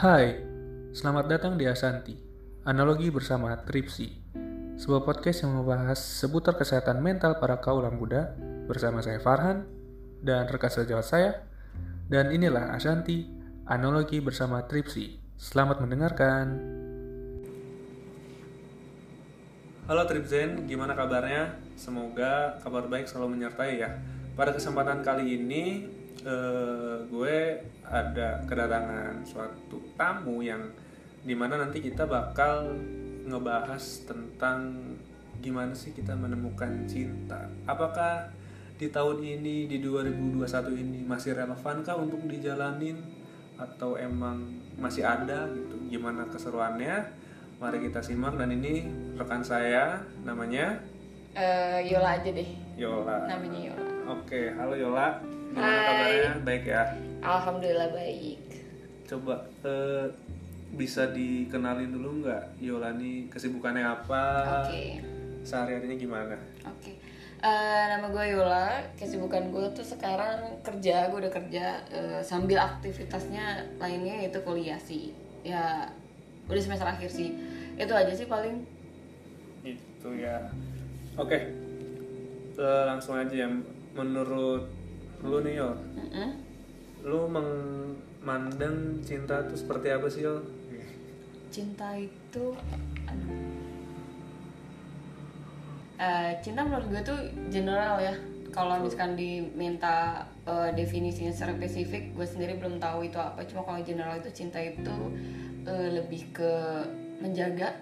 Hai, selamat datang di Asanti, analogi bersama Tripsi, sebuah podcast yang membahas seputar kesehatan mental para kaulah muda bersama saya Farhan dan rekan sejawat saya. Dan inilah Asanti, analogi bersama Tripsi. Selamat mendengarkan. Halo Tripzen, gimana kabarnya? Semoga kabar baik selalu menyertai ya. Pada kesempatan kali ini, eh, gue ada kedatangan suatu tamu yang di mana nanti kita bakal ngebahas tentang gimana sih kita menemukan cinta. Apakah di tahun ini di 2021 ini masih relevankah untuk dijalanin atau emang masih ada gitu? Gimana keseruannya? Mari kita simak dan ini rekan saya namanya Eh, Yola aja deh Yola. namanya Yola Oke, halo Yola. Gimana Hai. kabarnya? Baik ya. Alhamdulillah baik Coba eh, bisa dikenalin dulu nggak Yola nih kesibukannya apa? Oke Sehari-harinya gimana? Oke Eh, Nama gue Yola Kesibukan gue tuh sekarang kerja Gue udah kerja eh, Sambil aktivitasnya lainnya yaitu kuliah sih Ya udah semester akhir sih Itu aja sih paling Itu ya. Oke. Eh, langsung aja ya. Menurut lu nih Mm-mm. lu memandang cinta itu seperti apa sih Yol? Cinta itu. Eh, cinta menurut gue tuh general ya kalau misalkan diminta eh, definisinya secara spesifik gue sendiri belum tahu itu apa cuma kalau general itu cinta itu eh, lebih ke menjaga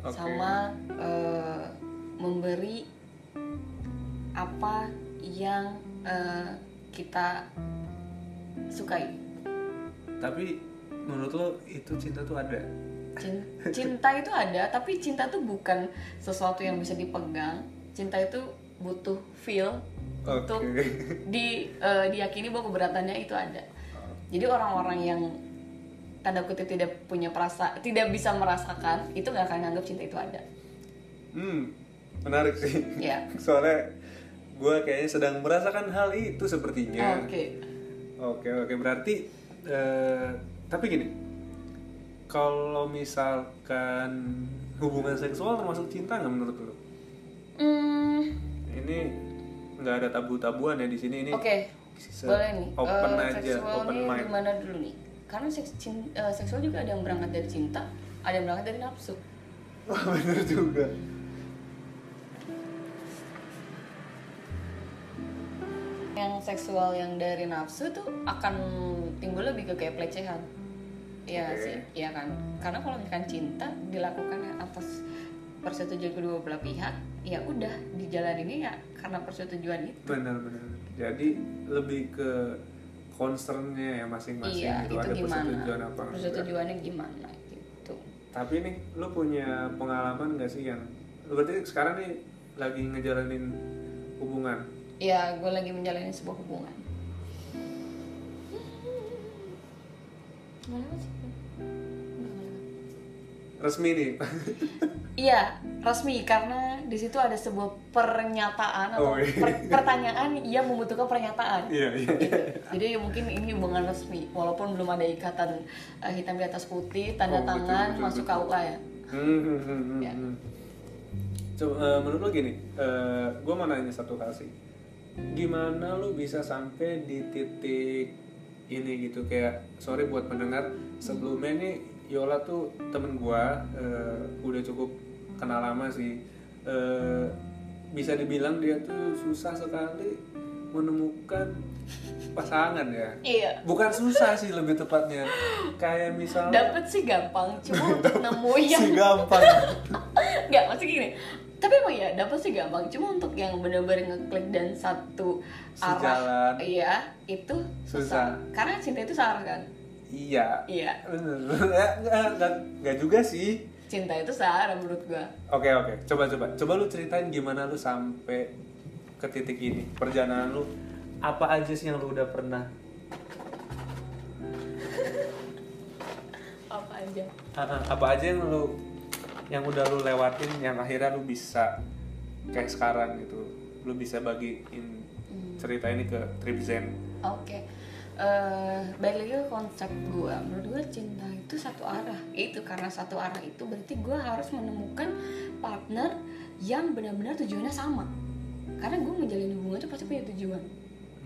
Oke. sama eh, memberi apa yang eh, kita sukai Tapi menurut lo itu cinta tuh ada? Cin- cinta itu ada tapi cinta tuh bukan sesuatu yang bisa dipegang cinta itu butuh feel untuk Oke. di eh, diyakini bahwa keberatannya itu ada jadi orang-orang yang tanda kutip tidak punya perasa tidak bisa merasakan itu nggak akan nganggap cinta itu ada Hmm, menarik sih. ya Soalnya gue kayaknya sedang merasakan hal itu sepertinya. oke Oke oke berarti eh, tapi gini, kalau misalkan hubungan seksual termasuk cinta nggak menurut lo? Hmm, Ini nggak ada tabu-tabuan ya di sini ini. oke se- boleh nih Open Eh, aja, seksual open mind. gimana dulu nih karena seks, eh, seksual juga ada yang berangkat dari cinta ada yang berangkat dari nafsu Wah bener juga. Yang seksual yang dari nafsu tuh akan timbul lebih ke kayak pelecehan Iya Oke. sih, iya kan. Karena kalau misalkan cinta dilakukan atas persetujuan kedua belah pihak, ya udah dijalaninnya ya karena persetujuan itu. Bener. Jadi lebih ke concernnya ya masing-masing iya, gitu. itu ada gimana? persetujuan apa enggak. Persetujuannya gimana gitu. Tapi nih, lu punya pengalaman gak sih yang berarti sekarang nih lagi ngejalanin hubungan? Iya, gue lagi menjalani sebuah hubungan. Resmi nih. Iya, resmi karena di situ ada sebuah pernyataan Oh, atau iya. per- pertanyaan yang membutuhkan pernyataan. Iya, iya. Gitu. Jadi ya mungkin ini hubungan resmi, walaupun belum ada ikatan eh, hitam di atas putih, tanda Oh, tangan betul, masuk betul. KUA ya. Hmm, hmm, hmm, hmm, Ya. hmm. Coba eh, menurut lu gini, gue mau nanya satu hal sih. Gimana lu bisa sampai di titik ini gitu kayak sorry buat pendengar sebelumnya nih Yola tuh temen gua eh, udah cukup kenal lama sih. Eh, bisa dibilang dia tuh susah sekali menemukan pasangan ya. Iya. Bukan susah sih lebih tepatnya. Kayak misalnya Dapet sih gampang, cuma nemu yang si gampang. nggak masih gini. Tapi emang ya dapet sih gampang, cuma untuk yang benar-benar ngeklik dan satu Sejalan. arah, iya itu Susah. susah. Karena cinta itu searah kan. Iya. Iya. Eh, Nggak, nggak, juga sih. cinta itu searah menurut gua. Oke oke. Coba coba. Coba lu ceritain gimana lu sampai ke titik ini. Perjalanan lu apa aja sih yang lu udah pernah Apa aja? Apa aja yang lu yang udah lu lewatin yang akhirnya lu bisa kayak sekarang gitu. Lu bisa bagiin cerita ini ke trip zen. Oke. eh balik lagi ke konsep gue menurut gue cinta itu satu arah. Itu karena satu arah itu berarti gue harus menemukan partner yang benar-benar tujuannya sama. Karena gue menjalin hubungan itu pasti punya tujuan.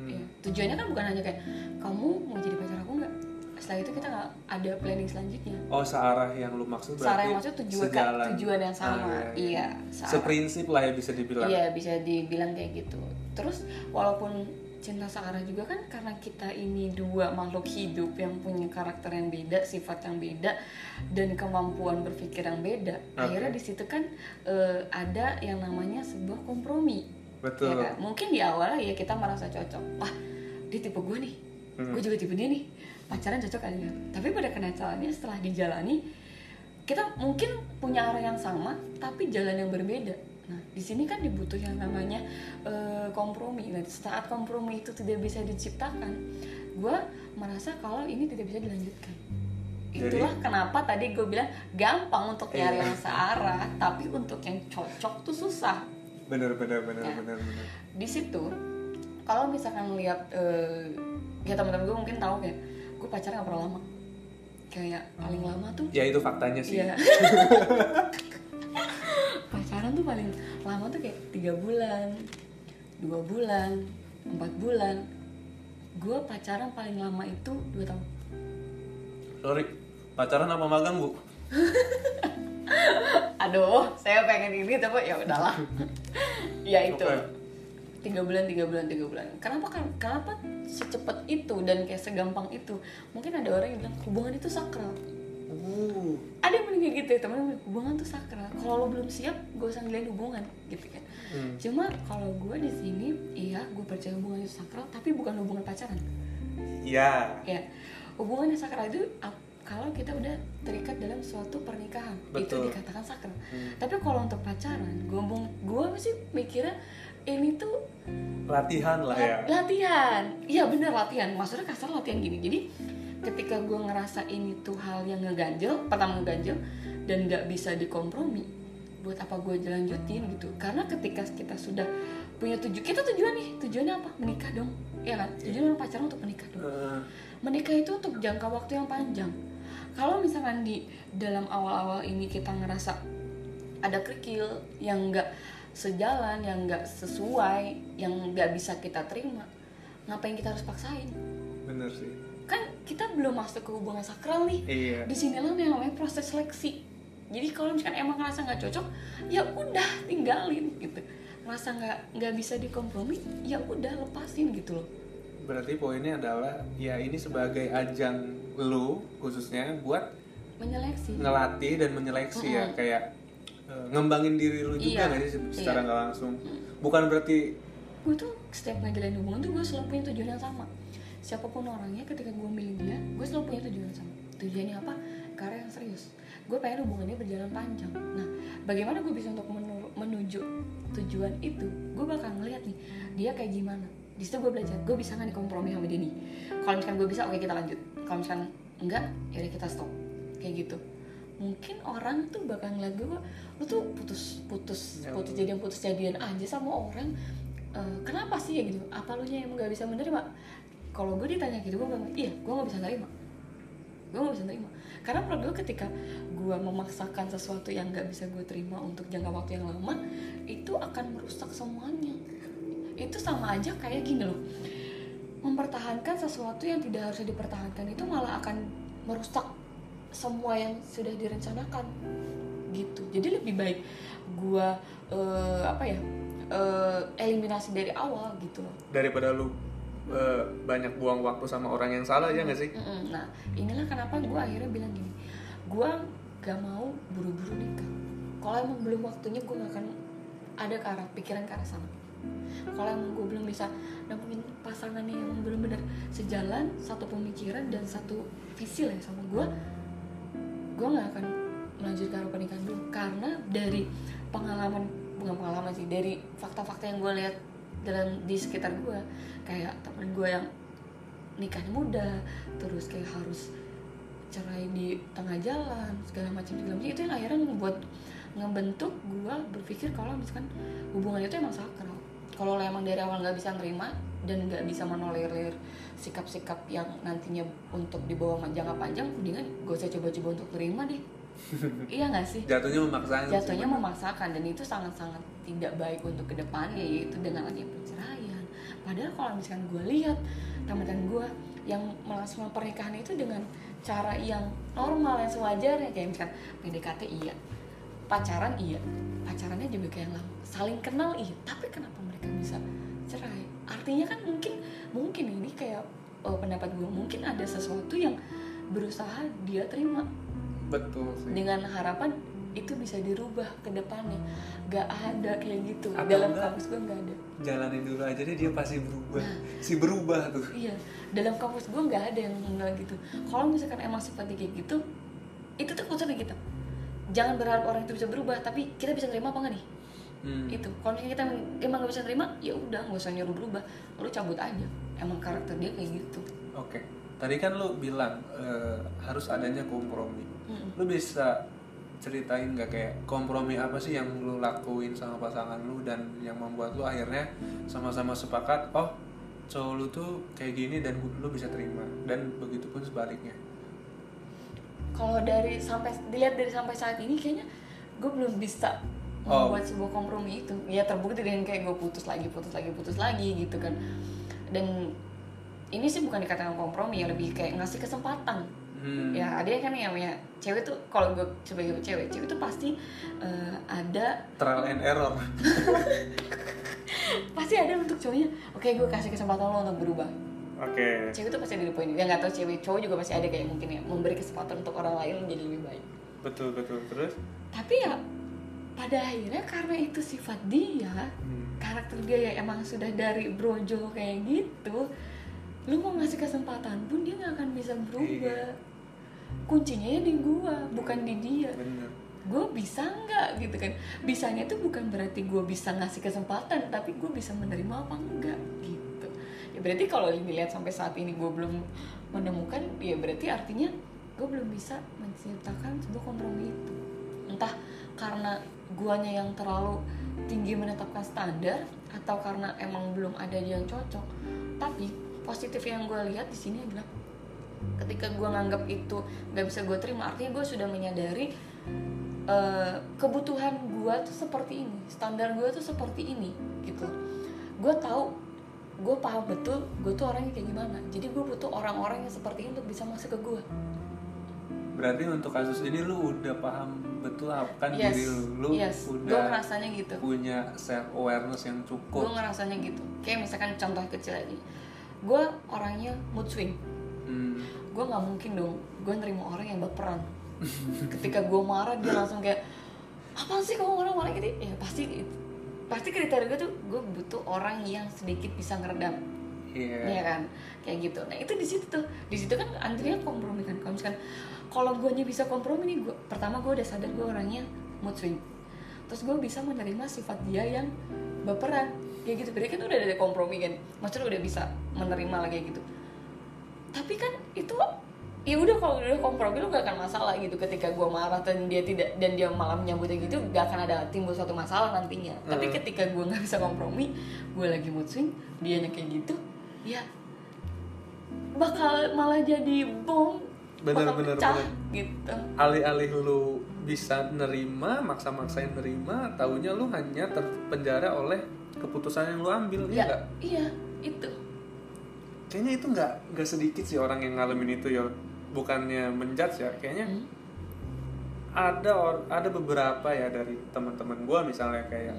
Hmm. Ya, tujuannya kan bukan hanya kayak kamu mau jadi pacar aku nggak setelah itu kita nggak ada planning selanjutnya Oh, searah yang lu maksud berarti Sarah yang maksud tujuan sejalan. tujuan yang sama Ah, iya searah. Seprinsip lah ya bisa dibilang. Iya bisa dibilang kayak gitu. Terus walaupun cinta searah juga kan karena kita ini dua makhluk hidup yang punya karakter yang beda, sifat yang beda, dan kemampuan berpikir yang beda. Oke. Akhirnya di situ kan eh, ada yang namanya sebuah kompromi. Betul. Ya kan? Mungkin di awal ya kita merasa cocok. Wah dia tipe gue nih, Hmm. gue juga tipe dia nih. Pacaran cocok kali ya. Tapi pada kenyataannya setelah dijalani kita mungkin punya arah yang sama tapi jalan yang berbeda. Nah, di sini kan dibutuh yang namanya eh, kompromi. Nah, saat kompromi itu tidak bisa diciptakan, gue merasa kalau ini tidak bisa dilanjutkan. Jadi- Itulah kenapa tadi gue bilang gampang untuk nyari Iya. yang searah, tapi untuk yang cocok tuh susah. Bener bener bener Ya. bener bener. Di situ, kalau misalkan lihat eh, ya teman-teman gue mungkin tahu kayak gue pacaran gak pernah lama. Kayak paling lama tuh Ya itu faktanya sih. Iya. Pacaran tuh paling lama tuh kayak tiga bulan, dua bulan, empat bulan. Gue pacaran paling lama itu dua tahun. Sorry, pacaran apa magang bu? Aduh, saya pengen ini tapi ya udahlah. ya itu. Oke. Tiga bulan, tiga bulan, tiga bulan. Kenapa kan? Kenapa secepat itu dan kayak segampang itu? Mungkin ada orang yang bilang hubungan itu sakral. Uh, ada yang kayak gitu ya temen hubungan tuh sakral kalau lo belum siap gak usah ngelain hubungan gitu kan Hmm. cuma kalau gue di sini iya gue percaya hubungan itu sakral tapi bukan hubungan pacaran ya. ya hubungan yang sakral itu kalau kita udah terikat dalam suatu pernikahan itu Betul. dikatakan sakral Hmm. tapi kalau untuk pacaran gue gue sih mikirnya ini tuh Latihan lah ya. Lat- latihan. Iya bener latihan. Maksudnya kasar latihan gini. Jadi ketika gue ngerasa ini tuh hal yang ngeganjel pertama ngeganjel dan nggak bisa dikompromi buat apa gue lanjutin gitu. Karena ketika kita sudah punya tujuan kita tujuan nih. Tujuannya apa? Menikah dong. Ya kan? Tujuan orang pacaran untuk menikah dong. Menikah itu untuk jangka waktu yang panjang. Kalau misalkan di dalam awal-awal ini kita ngerasa ada kerikil yang nggak sejalan yang nggak sesuai yang nggak bisa kita terima ngapain kita harus paksain? Bener sih. kan kita belum masuk ke hubungan sakral nih. Iya. di sinilah yang namanya proses seleksi. Jadi kalau misalkan emang ngerasa nggak cocok ya udah tinggalin gitu. Ngerasa nggak nggak bisa dikompromi ya udah lepasin gitu loh. Berarti poinnya adalah ya ini sebagai ajang lu khususnya buat menyeleksi. ngelatih dan menyeleksi ya. Mm-mm. kayak eh, ngembangin diri lu juga Iya. sih secara Iya. nggak langsung. Bukan berarti gue tuh setiap ngejalanin hubungan tuh gue selalu punya tujuan yang sama. Siapa pun orangnya ketika gue milih dia gue selalu punya tujuan yang sama. Tujuannya apa? Karena yang serius. Gue pengen hubungannya berjalan panjang. Nah bagaimana gue bisa untuk menu- menuju tujuan itu? Gue bakal ngeliat nih dia kayak gimana. Di situ gue belajar gue bisa nggak nih kompromi sama dia nih? Kalau misalkan gue bisa oke kita lanjut. Kalau misalkan enggak ya udah kita stop. Kayak gitu mungkin orang tuh bakal ngeliat gue lu tuh putus putus Ya. putus jadian putus jadian aja sama orang Eh, kenapa sih? Ya gitu. Apa lu nya yang nggak bisa menerima? Kalau gue ditanya gitu gue bilang iya gue nggak bisa nerima. Gue nggak bisa nerima. Karena menurut gue ketika gue memaksakan sesuatu yang nggak bisa gue terima untuk jangka waktu yang lama itu akan merusak semuanya. Itu sama aja kayak gini loh. Mempertahankan sesuatu yang tidak harus dipertahankan itu malah akan merusak semua yang sudah direncanakan gitu. Jadi lebih baik gua eh, apa ya eh, eliminasi dari awal gitu loh. Daripada lu eh, banyak buang waktu sama orang yang salah ya nggak sih? Mm-mm. nah inilah kenapa gua akhirnya bilang gini. Gua gak mau buru-buru nikah. Kalau emang belum waktunya gua gak akan ada ke arah pikiran ke arah sana. Kalau emang gue belum bisa nemuin pasangan yang benar-benar sejalan satu pemikiran dan satu visi lah sama gue gue nggak akan melanjutkan pernikahan dulu. Karena dari pengalaman bukan pengalaman sih dari fakta-fakta yang gue lihat dalam di sekitar gue kayak temen gue yang nikahnya muda terus kayak harus cerai di tengah jalan segala macam segala macam. Itu yang akhirnya membuat ngebentuk gue berpikir kalau misalkan hubungan itu emang sakral. Kalau emang dari awal nggak bisa nerima dan nggak bisa menolerir sikap-sikap yang nantinya untuk dibawa jangka panjang mendingan gak usah coba-coba untuk terima deh. Iya nggak sih? Jatuhnya memaksakan sih, jatuhnya bener. memaksakan dan itu sangat-sangat tidak baik untuk ke depannya yaitu dengan adanya perceraian. Padahal kalau misalkan gue lihat teman-teman gue yang melangsungkan pernikahan itu dengan cara yang normal yang sewajarnya kayak misalkan PDKT iya. Pacaran iya. Pacarannya juga kayak saling kenal iya. Tapi kenapa mereka bisa cerai artinya kan mungkin mungkin ini kayak eh, pendapat gue mungkin ada sesuatu yang berusaha dia terima. Betul sih. Dengan harapan itu bisa dirubah ke depannya. Gak ada kayak gitu. Atau dalam enggak? kampus gue nggak ada. jalanin dulu aja deh dia pasti berubah. Nah. si berubah tuh. Iya. Dalam kampus gue nggak ada yang bilang gitu. Kalau misalkan emang sifatnya kayak gitu itu tuh keputusan kita jangan berharap orang itu bisa berubah tapi kita bisa terima apa nggak nih Hmm. itu kalau kita emang gak bisa terima ya udah nggak usah nyuruh berubah. Lu cabut aja. Emang karakter dia kayak gitu. Oke. Tadi kan lu bilang eh, harus adanya kompromi. Mm-mm. lu bisa ceritain nggak kayak kompromi apa sih yang lu lakuin sama pasangan lu dan yang membuat lu akhirnya sama-sama sepakat oh cowok lu tuh kayak gini dan lu bisa terima. Dan begitu pun sebaliknya. Kalau dari sampai dilihat dari sampai saat ini kayaknya gue belum bisa Oh. membuat sebuah kompromi itu ya terbukti dengan kayak gue putus lagi putus lagi putus lagi gitu kan. Dan ini sih bukan dikatakan kompromi ya lebih kayak ngasih kesempatan. Hmm. ya ada kan yang namanya cewek tuh kalau gue sebagai cewek cewek itu pasti eh, ada trial and error. Pasti ada untuk cowoknya oke gue kasih kesempatan lo untuk berubah. Oke. Cewek tuh pasti ada di poin ya nggak tahu cewek cowok juga pasti ada kayak mungkin ya memberi kesempatan untuk orang lain menjadi lebih baik. Betul betul. Terus? Tapi ya pada akhirnya karena itu sifat dia Hmm. karakter dia yang emang sudah dari brojo kayak gitu lu mau ngasih kesempatan pun dia nggak akan bisa berubah. Iya. kuncinya ya di gua bukan di dia. Bener. Gue bisa nggak gitu kan? Bisanya tuh bukan berarti gue bisa ngasih kesempatan tapi gue bisa menerima apa enggak gitu. Ya berarti kalau dilihat sampai saat ini gue belum menemukan ya berarti artinya gue belum bisa menciptakan sebuah kompromi itu. Entah karena guanya yang terlalu tinggi menetapkan standar atau karena emang belum ada yang cocok tapi positif yang gue lihat di sini adalah ketika gue nganggap itu nggak bisa gue terima artinya gue sudah menyadari eh, kebutuhan gue tuh seperti ini standar gue tuh seperti ini gitu. Gue tahu gue paham betul gue tuh orangnya kayak gimana jadi gue butuh orang-orang yang seperti ini untuk bisa masuk ke gue berarti untuk kasus ini lu udah paham betul apa kan yes diri lu yes. Gue udah ngerasanya gitu. punya self awareness yang gue cukup ngerasanya gitu. Kayak misalkan contoh kecil aja. Gue orangnya mood swing. Hmm. gue nggak mungkin dong. Gue nerima orang yang berperan ketika gue marah dia langsung kayak apa sih kamu marah-marah gitu? Ya pasti pasti kriteria gue tuh gue butuh orang yang sedikit bisa ngeredam Iya. Iya kan? Kayak gitu. Nah itu di situ tuh. Di situ kan antrinya kompromi kan. Kalau misalkan kalau gue bisa kompromi nih gue pertama gue udah sadar gue orangnya mood swing. Terus gue bisa menerima sifat dia yang baperan. Kayak gitu. Berarti kan udah ada kompromi kan? Maksudnya udah bisa menerima lagi kayak gitu. Tapi kan itu ya udah kalau udah kompromi lu gak akan masalah gitu. Ketika gue marah dan dia tidak dan dia malah menyambutnya gitu gak akan ada timbul suatu masalah nantinya. Tapi Hmm. ketika gue nggak bisa kompromi gue lagi mood swing dia kayak gitu ya bakal malah jadi bom Bener, bakal bener, pecah bener. gitu. Alih-alih lu bisa nerima maksa-maksain nerima taunya lu hanya terpenjara oleh keputusan yang lu ambil ya ya nggak? iya itu. Kayaknya itu nggak nggak sedikit sih orang yang ngalamin itu ya bukannya menjudge ya kayaknya Hmm. ada or- ada beberapa ya dari teman-teman gua misalnya kayak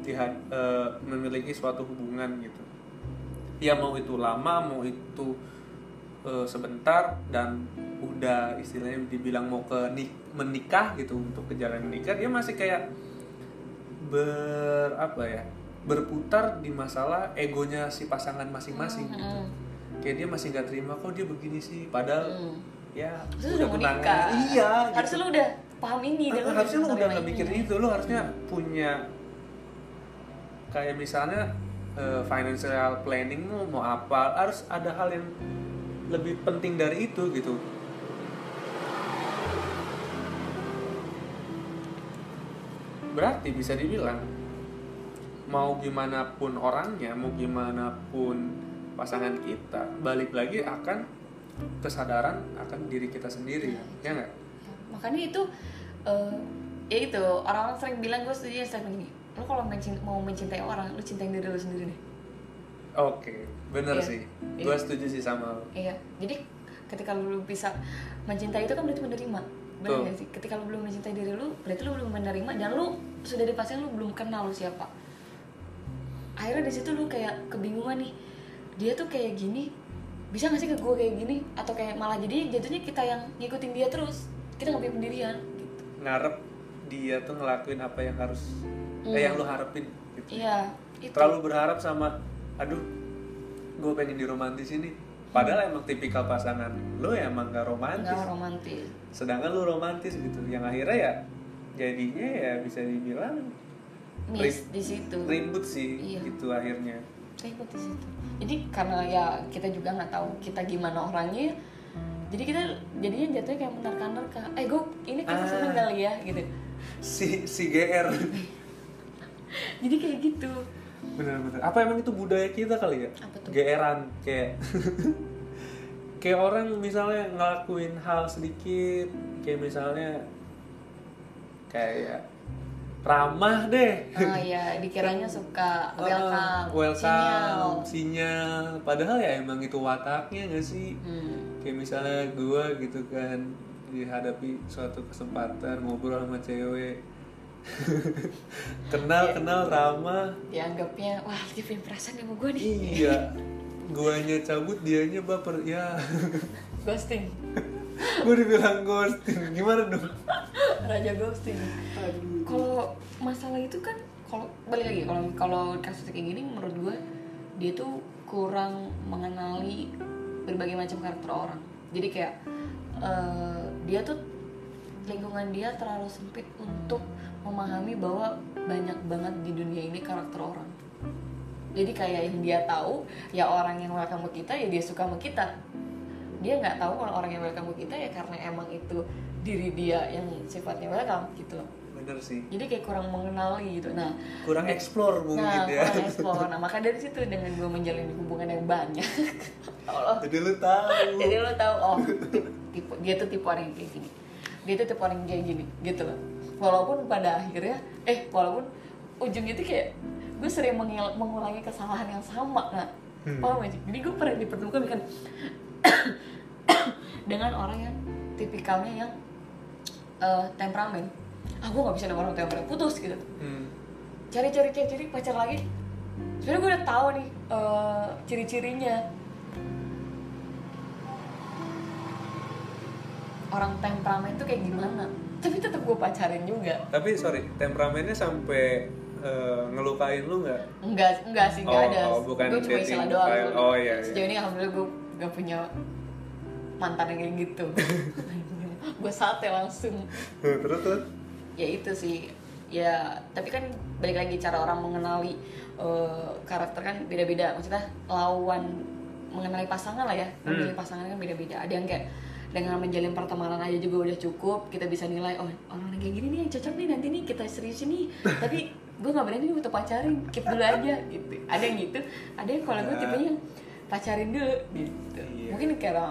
tiha- eh, memiliki suatu hubungan gitu ya mau itu lama mau itu eh, sebentar dan udah istilahnya dibilang mau ke ni- menikah gitu untuk ke jalan menikah dia masih kayak ber apa ya berputar di masalah egonya si pasangan masing-masing Hmm, gitu hmm. kayak dia masih nggak terima kok dia begini sih padahal Hmm. ya Terus udah mau tunangan. nikah iya harusnya gitu. lu udah paham ini dan harusnya lu udah nggak mikirin ini. itu lu harusnya punya kayak misalnya eh, financial planning mau apa harus ada hal yang lebih penting dari itu gitu. Berarti bisa dibilang mau gimana pun orangnya mau gimana pun pasangan kita balik lagi akan kesadaran akan diri kita sendiri ya nggak? Makanya itu eh, ya itu orang-orang sering bilang gue setuju yang gini lo kalau mencin- mau mencintai orang lo cintain diri lo sendiri deh. Oke bener Iya. sih. Iya. gue setuju sih sama lo iya jadi ketika lo bisa mencintai itu kan berarti menerima. Benar nggak sih? Ketika lo belum mencintai diri lo berarti lo belum menerima dan lo sudah dipastikan lo belum kenal lo siapa. Akhirnya di situ lo kayak kebingungan nih dia tuh kayak gini bisa gak sih ke gue kayak gini? Atau kayak malah jadi jatuhnya kita yang ngikutin dia terus. Kita nggak punya pendirian gitu. Ngarep dia tuh ngelakuin apa yang harus Hmm. eh yang lo harapin gitu. iya itu. Terlalu berharap sama aduh gue pengen diromantis ini. Padahal emang tipikal pasangan lo ya emang gak romantis. Nggak romantis. Sedangkan lo romantis gitu. Yang akhirnya ya jadinya ya bisa dibilang miss di situ. ribut sih Iya. gitu akhirnya. Ribut di situ. Jadi karena ya kita juga nggak tahu kita gimana orangnya jadi kita jadinya jatuhnya kayak menerka-nerka eh gue ini kita Ah. seneng kali ya gitu. Si si GR jadi kayak gitu. Bener-bener. Apa emang itu budaya kita kali ya? Apa tuh? GR-an kayak kayak orang misalnya ngelakuin hal sedikit kayak misalnya kayak ramah deh. Ah ya dikiranya suka welcome Ah, welcome sinyal. sinyal. Padahal ya emang itu wataknya gak sih? Hmm. kayak misalnya gua gitu kan dihadapi suatu kesempatan ngobrol sama cewek kenal Iya. kenal ramah dianggapnya wah dia punya perasaan sama gue nih. Iya. Guanya cabut dianya baper. Ya ghosting. Gue dibilang ghosting. Gimana dong? Raja ghosting. Kalau masalah itu kan kalau balik lagi kalau kalau kasus kayak gini menurut gue dia tuh kurang mengenali berbagai macam karakter orang. Jadi kayak eh, dia tuh lingkungan dia terlalu sempit untuk memahami bahwa banyak banget di dunia ini karakter orang. Jadi kayak yang dia tahu ya orang yang welcome ke kita ya dia suka sama kita. Dia nggak tahu kalau orang yang welcome ke kita ya karena emang itu diri dia yang sifatnya welcome gitu. Loh bener sih. Jadi kayak kurang mengenali gitu. Nah kurang explore mungkin nah ya. kurang explore. Nah maka dari situ dengan gue menjalin hubungan yang banyak. Allah. Jadi lu tahu. Jadi lo tahu oh tipe, tipe dia tuh tipe orang yang kayak gini. Dia tuh tipe orang yang kayak gini gitu loh walaupun pada akhirnya eh walaupun ujungnya tuh kayak gue sering mengil- mengulangi kesalahan yang sama nah Hmm. paham sih? jadi gue pernah dipertemukan dengan dengan orang yang tipikalnya yang eh, temperamen ah gue gak bisa orang temperamen putus gitu Hmm. cari-cari cari-cari pacar lagi sebenarnya gue udah tahu nih eh, ciri-cirinya orang temperamen tuh kayak gimana tapi tetap gue pacarin juga. Tapi sorry temperamennya sampai eh, ngelukain lu nggak? Enggak enggak sih enggak Oh, ada. oh, bukan gue cuma istilah doang. Oh, iya, iya. sejauh ini alhamdulillah gue gak punya mantan yang kayak gitu. Gue sate langsung. Terus terus? Ya itu sih. Ya tapi kan balik lagi cara orang mengenali eh, karakter kan beda-beda. Maksudnya lawan mengenali pasangan lah ya. Hmm. memilih pasangan kan beda-beda. Ada yang kayak dengan menjalin pertemanan aja juga udah cukup kita bisa nilai oh orang kayak gini nih yang cocok nih nanti nih kita serius nih tapi gue nggak berani nih untuk pacarin keep dulu aja gitu ada yang gitu ada yang kalau gue Ya. tipenya pacarin dulu gitu Iya. mungkin karena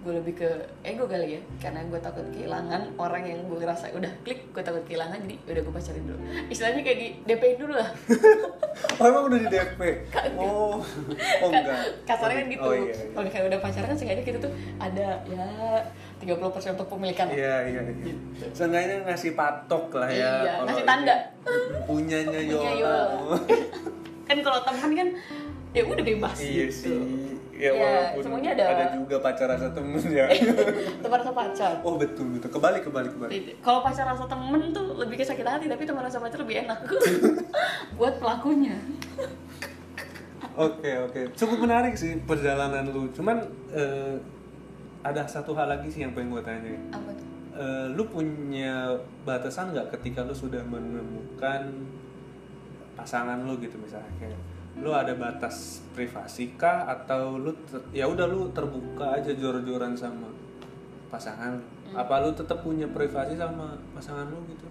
gue lebih ke ego kali ya karena gue takut kehilangan orang yang gue rasa udah klik gue takut kehilangan jadi udah gue pacarin dulu. Istilahnya kayak di DP dulu lah. Oh emang udah di DP oh. Oh enggak. kasarnya kan gitu. oh iya iya. kalau misalnya udah pacaran kan kita tuh ada ya 30% untuk pemilikan iya iya iya. Seenggaknya ngasih patok lah ya Iya, ngasih tanda. punyanya Punya Yola. Yola. kan kalau teman kan ya udah bebas iya gitu. sih. Ya, Ya, walaupun semuanya ada- juga pacar rasa temen ya. Teman rasa pacar. Oh betul betul. Kebalik kebalik kebalik. Kalau pacar rasa temen tuh lebih ke sakit hati tapi teman rasa pacar lebih enak. Buat pelakunya. Oke oke, cukup menarik sih perjalanan lu. Cuman eh, ada satu hal lagi sih yang pengen gue tanya. apa tuh? Eh, lu punya batasan nggak ketika lu sudah menemukan pasangan lu gitu misalnya? Kayak lu ada batas privasi kah? Atau lu ya udah lu terbuka aja jor-joran sama pasangan lu? apa lu tetap punya privasi sama pasangan lu gitu?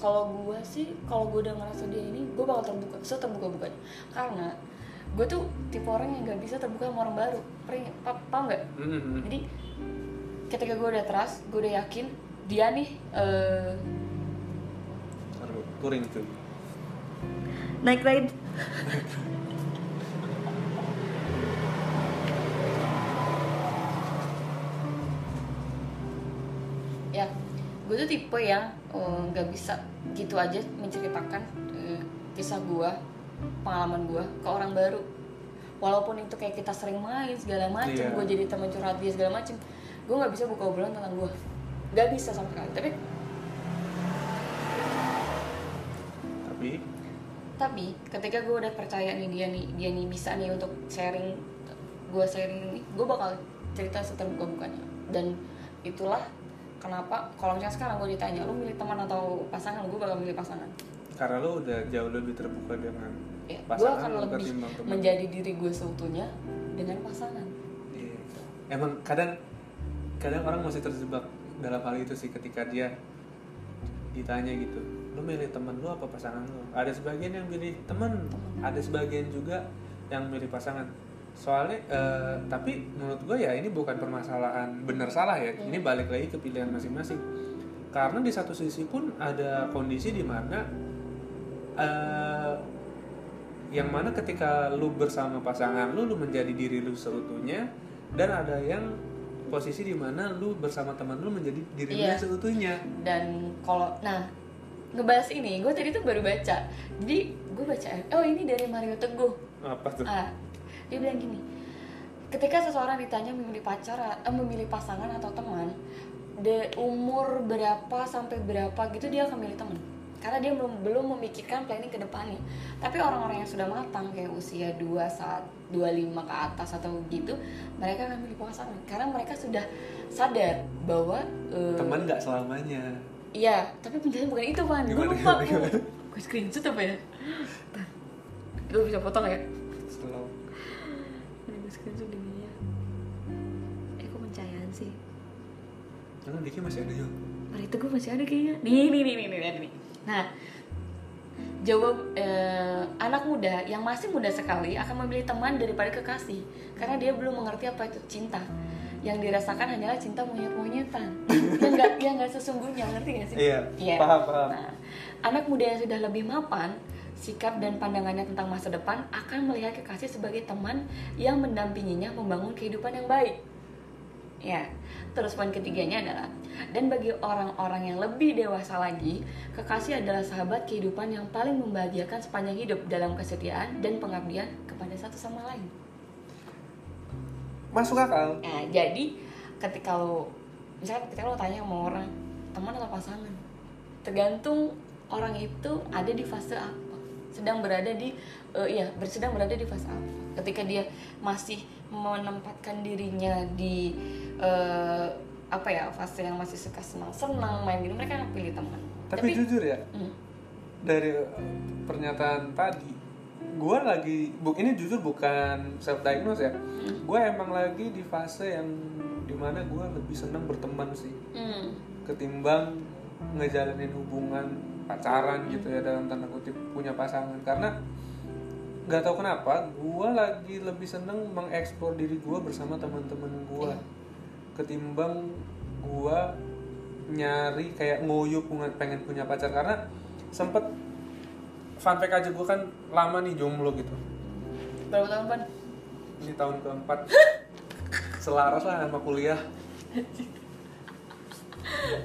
Kalau gue sih kalau gue udah ngerasa dia ini gue bakal terbuka seterbuka bukanya. Karena gue tuh tipe orang yang nggak bisa terbuka sama orang baru. Pernah- pa- paham nggak? Mm-mm. jadi ketika gue udah trust gue udah yakin dia nih eh, Taruh, touring cuy naik ride ya gue tuh tipe yang eh, nggak bisa gitu aja menceritakan eh, kisah gue pengalaman gue ke orang baru. Walaupun itu kayak kita sering main segala macem Iya. gue jadi teman curhat dia segala macem gue nggak bisa buka obrolan tentang gue nggak bisa sama sekali tapi tapi? Tapi ketika gue udah percaya nih dia nih dia nih bisa nih untuk sharing gue sharing ini gue bakal cerita seterbuka bukanya dan itulah kenapa kalau misalnya sekarang gue ditanya lu milih teman atau pasangan gue bakal milih pasangan karena lo udah jauh lebih terbuka dengan ya, gue pasangan akan lo lebih teman. menjadi diri gue seutuhnya dengan pasangan Iya. Emang kadang kadang orang masih terjebak dalam hal itu sih ketika dia ditanya gitu, lu milih teman lu apa pasangan lu? Ada sebagian yang milih teman, ada sebagian juga yang milih pasangan. Soalnya, eh, tapi menurut gue ya ini bukan permasalahan benar salah ya. Ini balik lagi ke pilihan masing-masing. Karena di satu sisi pun ada kondisi di mana eh, yang mana ketika lu bersama pasangan lu lu menjadi diri lu seutuhnya dan ada yang posisi di mana lu bersama teman lu menjadi diri lu Iya. seutuhnya dan kalau nah ngebahas ini gue tadi tuh baru baca jadi gue baca oh ini dari Mario Teguh apa tuh Ah, dia bilang gini, ketika seseorang ditanya memilih pacar, eh, memilih pasangan atau teman, de umur berapa sampai berapa gitu dia akan milih teman. Karena dia belum belum memikirkan planning ke depannya. Tapi orang-orang yang sudah matang kayak usia 2 saat 25 ke atas atau gitu, mereka akan milih pasangan karena mereka sudah sadar bahwa eh, teman nggak selamanya Iya, tapi penjelasan bukan itu, Van. Gue lupa. Gue screenshot apa ya? Gue bisa potong ya? Slow. Jangan Diki masih ada juga Hari itu gue masih ada kayaknya. Nih, nih, nih, nih, nih, nih. Nah, jawab eh, anak muda yang masih muda sekali akan memilih teman daripada kekasih karena dia belum mengerti apa itu cinta. Yang dirasakan hanyalah cinta monyet-monyetan. yang enggak yang enggak sesungguhnya, ngerti gak sih? Iya, paham, paham. Nah, anak muda yang sudah lebih mapan, sikap dan pandangannya tentang masa depan akan melihat kekasih sebagai teman yang mendampinginya membangun kehidupan yang baik. Ya, terus poin ketiganya adalah dan bagi orang-orang yang lebih dewasa lagi, kekasih adalah sahabat kehidupan yang paling membahagiakan sepanjang hidup dalam kesetiaan dan pengabdian kepada satu sama lain. masuk akal Nah, jadi ketika lo misalnya ketika lo tanya sama orang teman atau pasangan, tergantung orang itu ada di fase apa, sedang berada di iya ber- sedang berada di fase apa. Ketika dia masih menempatkan dirinya di eh, apa ya fase yang masih suka senang-senang main gitu, mereka pilih teman. tapi, jujur ya hmm, dari uh, pernyataan tadi gue lagi bu ini jujur bukan self diagnose ya gue emang lagi di fase yang di mana gue lebih senang berteman sih. Hmm, ketimbang ngejalanin hubungan pacaran gitu ya dalam tanda kutip punya pasangan. Karena nggak tahu kenapa gue lagi lebih seneng mengeksplor diri gue bersama teman-teman gue Iya. ketimbang gue nyari kayak ngoyo pengen punya pacar. Karena sempet fun fact aja gue kan lama nih jomblo gitu. Berapa tahun pan? ini tahun keempat. Selaras lah sama kuliah.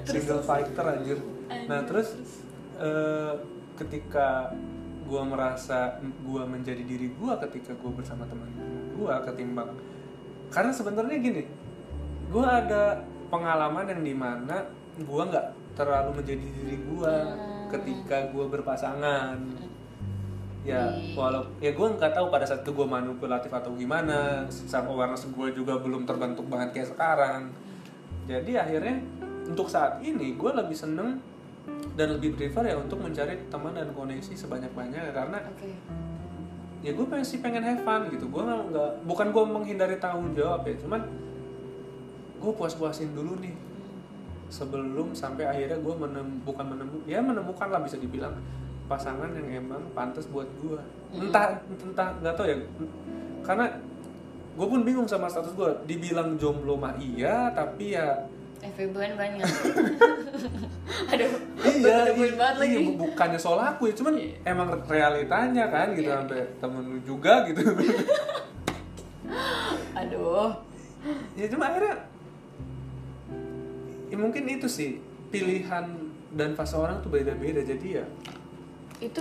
Single fighter anjir. Nah terus? eh, ketika gua merasa gua menjadi diri gua ketika gua bersama teman gua ketimbang. Karena sebenarnya gini gua ada pengalaman yang di mana gua nggak terlalu menjadi diri gua ketika gua berpasangan. Ya walau ya gue nggak tahu pada saat itu gue manipulatif atau gimana sama awareness gue juga belum terbentuk banget kayak sekarang. Jadi akhirnya untuk saat ini gue lebih seneng dan lebih prefer ya untuk mencari teman dan koneksi sebanyak banyaknya karena Oke. ya gue sih pengen have fun gitu. Gue nggak bukan gue menghindari tanggung jawab ya cuman gue puas puasin dulu nih. Sebelum sampai akhirnya gue menem, bukan menemukan ya menemukan lah bisa dibilang pasangan yang emang pantas buat gue entah entah nggak tahu ya. Karena gue pun bingung sama status gue dibilang jomblo mah iya tapi ya FVB banyak aduh iya, gue banget iya, lagi. bu- bukannya soal aku ya cuman emang realitanya kan gitu Iya. sampai temen lu juga gitu. Aduh. Ya cuma akhirnya ya mungkin itu sih pilihan dan fase orang tuh beda-beda jadi ya itu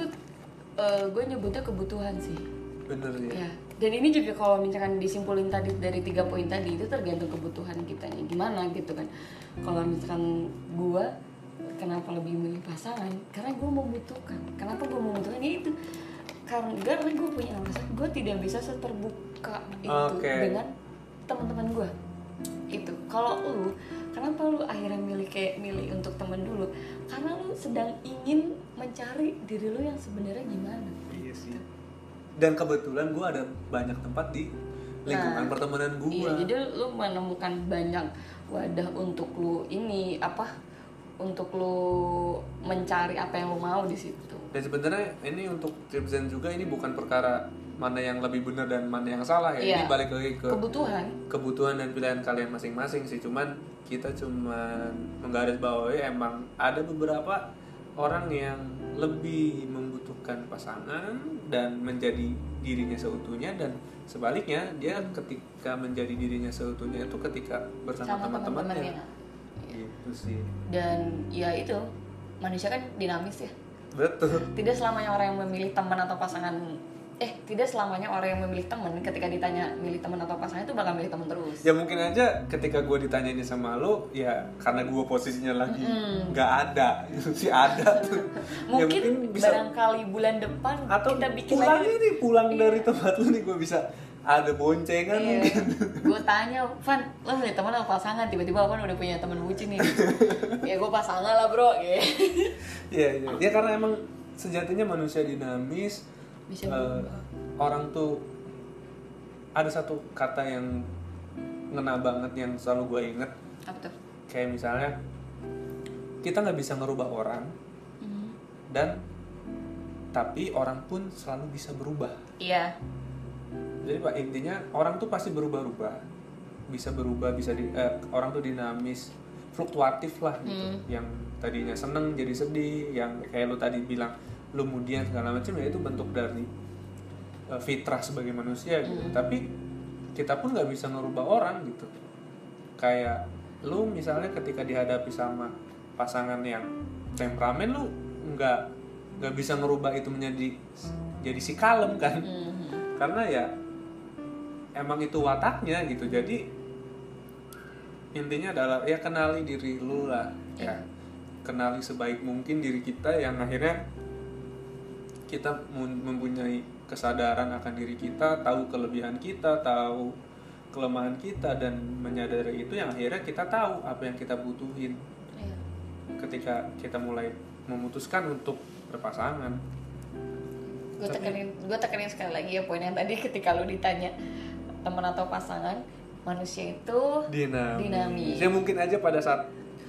eh, gue nyebutnya kebutuhan sih. Bener ya, ya dan ini juga kalau misalkan disimpulin tadi dari tiga poin tadi itu tergantung kebutuhan kitanya gimana gitu kan. Kalau misalkan gue kenapa lebih memilih pasangan? Karena gue membutuhkan. Kenapa gue membutuhkan? Ya itu. Karena karena gue punya alasan gue tidak bisa seterbuka itu Oke. dengan teman-teman gue itu. Kalau lu kenapa lu akhirnya milih kayak milih untuk temen dulu? Karena lu sedang ingin mencari diri lu yang sebenarnya gimana. Iya sih dan kebetulan gue ada banyak tempat di lingkungan Nah, pertemanan gue Iya, jadi lu menemukan banyak wadah untuk lu ini apa untuk lu mencari apa yang lu mau di situ. dan sebenarnya ini untuk dan juga ini bukan perkara mana yang lebih benar dan mana yang salah ya ini Iya. balik lagi ke Kebutuhan. kebutuhan dan pilihan kalian masing-masing sih cuman kita cuman menggarisbawahi emang ada beberapa orang yang lebih membutuhkan pasangan dan menjadi dirinya seutuhnya dan sebaliknya dia ketika menjadi dirinya seutuhnya itu ketika bersama sama teman-temannya teman-temannya. gitu sih Dan ya itu manusia kan dinamis ya. betul Tidak selamanya orang yang memilih teman atau pasangan eh tidak selamanya orang yang memilih teman ketika ditanya milih teman atau pasangan itu bakal milih teman terus. ya mungkin aja ketika gue ditanyain sama lo ya karena gue posisinya lagi nggak ada sih ada tuh Ya, Mungkin, barangkali bulan depan atau kita bikin pulang lagi ini pulang dari tempat lu nih gue bisa ada boncengan Iya. mungkin gue tanya, Van, lo punya teman atau pasangan? Tiba-tiba Van udah punya teman bucin nih. ya gue pasangan lah bro. Ya. Iya iya ya karena emang sejatinya manusia dinamis Bisa eh, orang tuh ada satu kata yang ngena banget yang selalu gue inget Apa tuh? kayak misalnya kita nggak bisa ngerubah orang Hmm. dan tapi orang pun selalu bisa berubah Iya. jadi pak intinya orang tuh pasti berubah-ubah bisa berubah bisa di, eh, orang tuh dinamis fluktuatif lah gitu Hmm. yang tadinya seneng jadi sedih yang kayak lu tadi bilang lu kemudian segala macam ya itu bentuk dari eh, fitrah sebagai manusia gitu. Hmm. tapi kita pun nggak bisa ngerubah orang gitu. Kayak lu misalnya ketika dihadapi sama pasangan yang temperamen lu nggak nggak bisa ngerubah itu menjadi jadi si kalem kan. Hmm. karena ya emang itu wataknya gitu. Jadi intinya adalah ya kenali diri lu lah ya. Kenali sebaik mungkin diri kita yang akhirnya kita mempunyai kesadaran akan diri kita tahu kelebihan kita tahu kelemahan kita dan menyadari itu yang akhirnya kita tahu apa yang kita butuhin Iya. ketika kita mulai memutuskan untuk berpasangan Gue tekenin, gue tekenin sekali lagi ya poin yang tadi ketika lu ditanya teman atau pasangan, manusia itu dinamis. Dinamis. Ya mungkin aja pada saat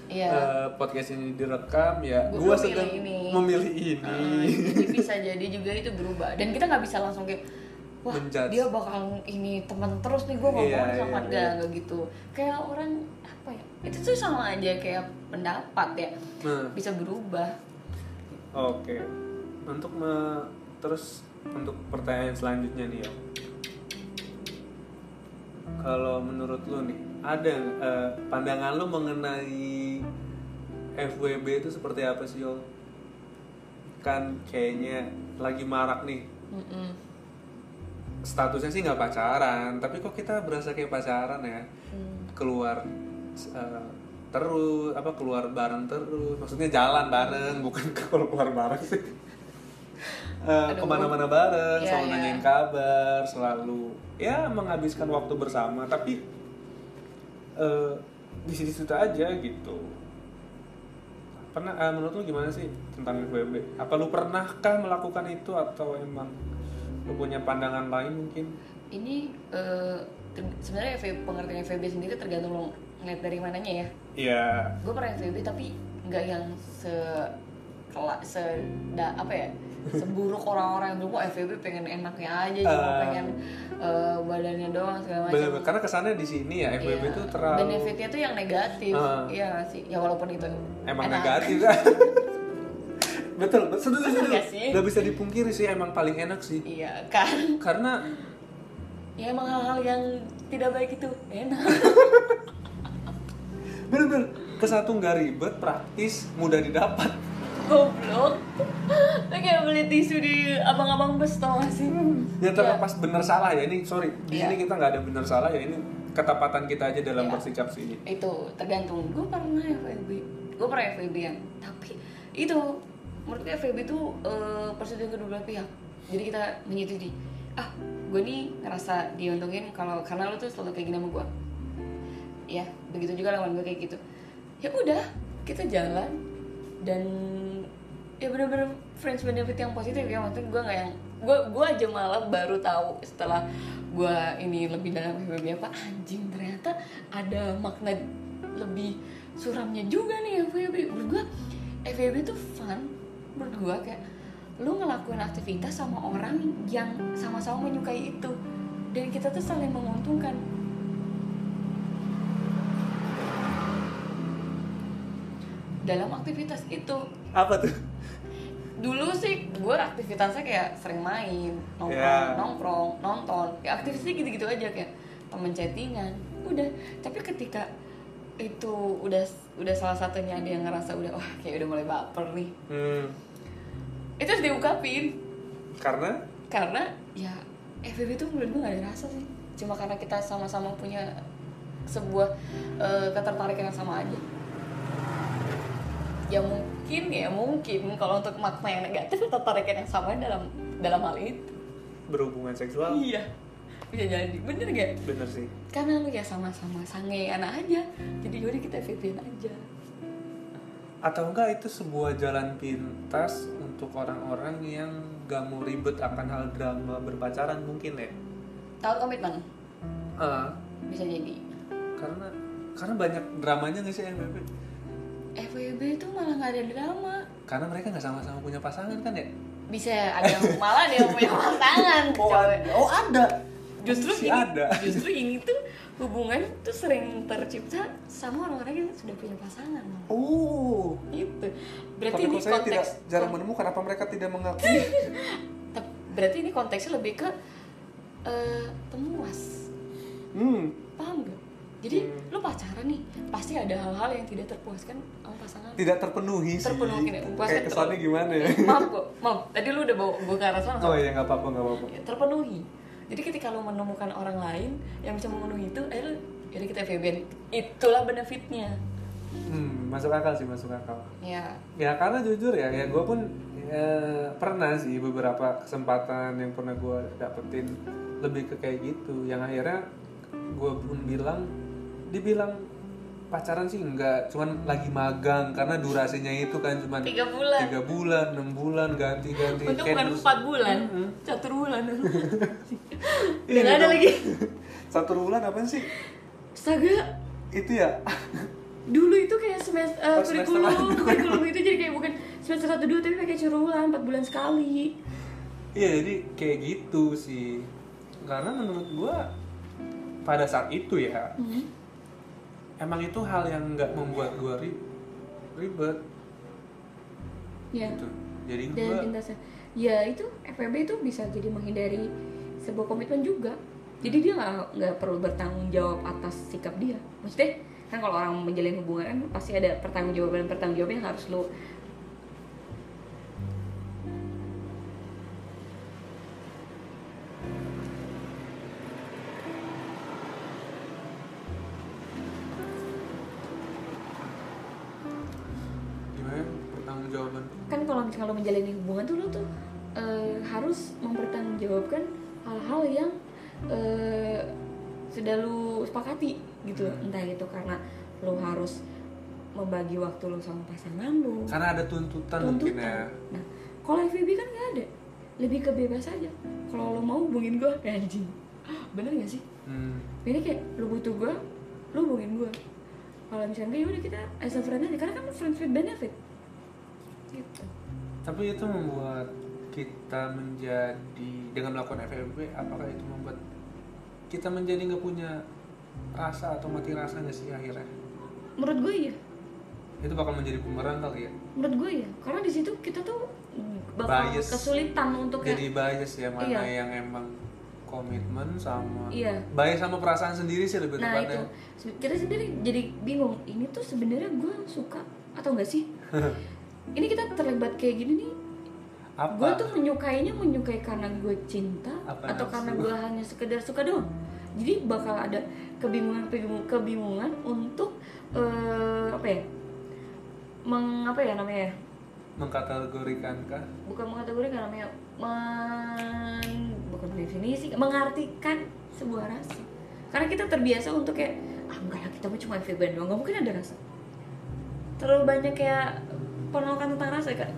Iya. eh, podcast ini direkam ya, memilih sedang ini. memilih ini. Ah, jadi bisa jadi juga itu berubah dan kita nggak bisa langsung kayak wah Menjudge. dia bakal ini teman terus nih gue mau Iya, sama enggak iya. enggak gitu kayak orang apa ya itu tuh sama aja kayak pendapat ya Nah, bisa berubah oke. Untuk me- terus untuk pertanyaan selanjutnya nih ya. Kalau menurut lu nih, ada eh, pandangan lu mengenai FWB itu seperti apa sih, Yol? Kan kayaknya lagi marak nih Mm-mm. statusnya sih nggak pacaran tapi kok kita berasa kayak pacaran ya Hmm. keluar eh, terus apa keluar bareng terus maksudnya jalan bareng bukan kalau keluar bareng sih Aduh. ke mana-mana bareng Iya, selalu iya. nanyain kabar selalu ya menghabiskan waktu bersama tapi eh, di situ-situ aja gitu pernah eh, menurut lu gimana sih tentang FWB apa lu pernahkah melakukan itu atau emang lu punya pandangan lain mungkin ini ter- sebenarnya pengertian FVB sendiri tergantung lo ngeliat dari mananya ya Iya. gue pernah FVB tapi nggak yang se kelak se da, apa ya seburuk orang-orang yang dulu "Wah, FVB pengen enaknya aja cuma Ah. pengen eh, badannya doang segala macam Bener, karena kesannya di sini ya FWB Iya. itu terlalu benefitnya tuh yang negatif iya nggak sih ya walaupun itu emang enak. negatif kan. betul, betul, betul, betul. nggak bisa dipungkiri sih emang paling enak sih. iya kan Karena ya emang hal-hal yang tidak baik itu enak bener-bener ke satu nggak ribet, praktis, mudah didapat. Goblok. Lu kayak beli tisu di abang-abang bus tau gak sih? Ya terlepas bener salah ya ini sorry. Di Iya. sini kita nggak ada bener salah ya ini ketepatan kita aja dalam Iya. bersikap sini. itu tergantung. Gue pernah FVB gue pernah FVB yang tapi itu menurut gue FVB itu eh, persetujuan kedua belah pihak. Jadi kita menyetujui ah gue nih ngerasa diuntungin kalau karena lo tuh selalu kayak gini sama gue ya begitu juga lawan gue kayak gitu. Ya udah kita jalan dan ya bener-bener friends benefit yang positif ya maksudnya gue nggak yang gue gue aja malah baru tahu setelah gue ini lebih dalam FWB apa anjing ternyata ada makna lebih suramnya juga nih FWB menurut gue FWB tuh fun menurut gue kayak lu ngelakuin aktivitas sama orang yang sama-sama menyukai itu. Dan kita tuh saling menguntungkan dalam aktivitas itu. Apa tuh? dulu sih gue aktivitasnya kayak sering main nongkrong Ya. nongkrong nonton. Ya aktivitasnya gitu-gitu aja kayak temen chattingan. Udah. Tapi ketika itu udah udah salah satunya ada yang ngerasa udah wah kayak udah mulai baper nih. Hmm, itu harus diungkapin. Karena? Karena ya FBB tuh menurut gue gak ada rasa sih. Cuma karena kita sama-sama punya sebuah eh, ketertarikan yang sama aja ya mungkin ya mungkin. Kalau untuk makna yang negatif ketertarikan yang sama dalam dalam hal itu. Berhubungan seksual? Iya. Bisa jadi. Bener gak bener sih. karena lu ya sama-sama sange anak aja. Jadi yaudah kita FBB aja. Atau enggak itu sebuah jalan pintas untuk orang-orang yang gak mau ribet akan hal drama berpacaran mungkin ya. tahu komitmen? Ah, bisa jadi. Karena karena banyak dramanya nggak sih FWB? FWB itu malah nggak ada drama Karena mereka nggak sama-sama punya pasangan kan ya? bisa ada yang malah ada yang punya pasangan cewek. oh ada. justru ini ada. justru ini tuh hubungan tuh sering tercipta sama orang-orang yang sudah punya pasangan Oh. itu berarti Tapi ini saya tidak konteks jarang menemukan apa mereka tidak mengakui. Berarti ini konteksnya lebih ke eh, pemuas hmm. paham gak jadi Hmm. lu pacaran nih pasti ada hal-hal yang tidak terpuaskan sama pasangan Tidak terpenuhi sih. Terpenuhi, tidak puas Kayak kesannya gimana ya? maaf kok maaf tadi lu udah bawa bawa ke arah sana Oh iya nggak apa-apa nggak apa-apa. Ya, terpenuhi jadi ketika lo menemukan orang lain yang bisa memenuhi itu eh lu jadi kita FBB itulah benefitnya Hmm, masuk akal sih masuk akal. ya Ya karena jujur ya, ya gue pun ya, pernah sih beberapa kesempatan yang pernah gue dapetin lebih ke kayak gitu. Yang akhirnya gue pun bilang, dibilang pacaran sih enggak, cuman lagi magang karena durasinya itu kan cuman tiga bulan tiga bulan, enam bulan ganti-ganti. untuk Kayak bukan empat bulan satu bulan Iya, nggak ada gitu. lagi Satu bulan apa sih? astaga Itu ya. dulu itu kayak semester uh, Oh, semester kurikulum lalu. kurikulum itu jadi kayak bukan semester satu dua tapi pakai curulan empat bulan sekali Iya jadi kayak gitu sih Karena menurut gua pada saat itu ya Hmm. Emang itu hal yang nggak membuat gua ri- ribet. Ya gitu. Jadi pintasnya ya itu FPB itu bisa jadi menghindari sebuah komitmen juga. Jadi dia nggak nggak perlu bertanggung jawab atas sikap dia. Maksudnya kan kalau orang menjalin hubungan kan pasti ada pertanggungjawaban pertanggungjawaban yang harus lo lo menjalani hubungan tuh lo tuh eh, harus mempertanggungjawabkan hal-hal yang eh, sudah lu sepakati gitu entah itu karena lo harus membagi waktu lo sama pasangan lo Karena ada tuntutan, mungkin tuntutan. ya Nah, kalau FVB kan nggak ada, lebih ke bebas aja. Kalau lo mau hubungin gue, anjing. Bener gak sih? Hmm. ini kayak lu butuh gue lu hubungin gue kalau misalnya kayak udah kita as a friend aja karena kan friends with benefit gitu Tapi itu membuat kita menjadi dengan melakukan FWB, apakah itu membuat kita menjadi nggak punya rasa atau mati rasa nggak sih akhirnya? menurut gue iya Itu bakal menjadi bumerang kali ya. menurut gue ya karena di situ kita tuh bakal Bias. kesulitan untuk Jadi bias ya mana Iya. yang emang komitmen sama Iya. bias sama perasaan sendiri sih lebih nah itu tepatnya. Se- kita sendiri jadi bingung ini tuh sebenarnya gue suka atau enggak sih ini kita terlibat kayak gini nih gue tuh menyukainya menyukai karena gue cinta Apa atau nafsu? karena gue hanya sekedar suka doang jadi bakal ada kebingungan kebingungan, untuk eh, apa ya meng apa ya namanya ya? Mengkategorikankah? bukan mengkategorikan namanya men, bukan definisi mengartikan sebuah rasa karena kita terbiasa untuk kayak ah enggak lah kita cuma FVB doang nggak mungkin ada rasa terlalu banyak kayak penolakan tentang rasa kan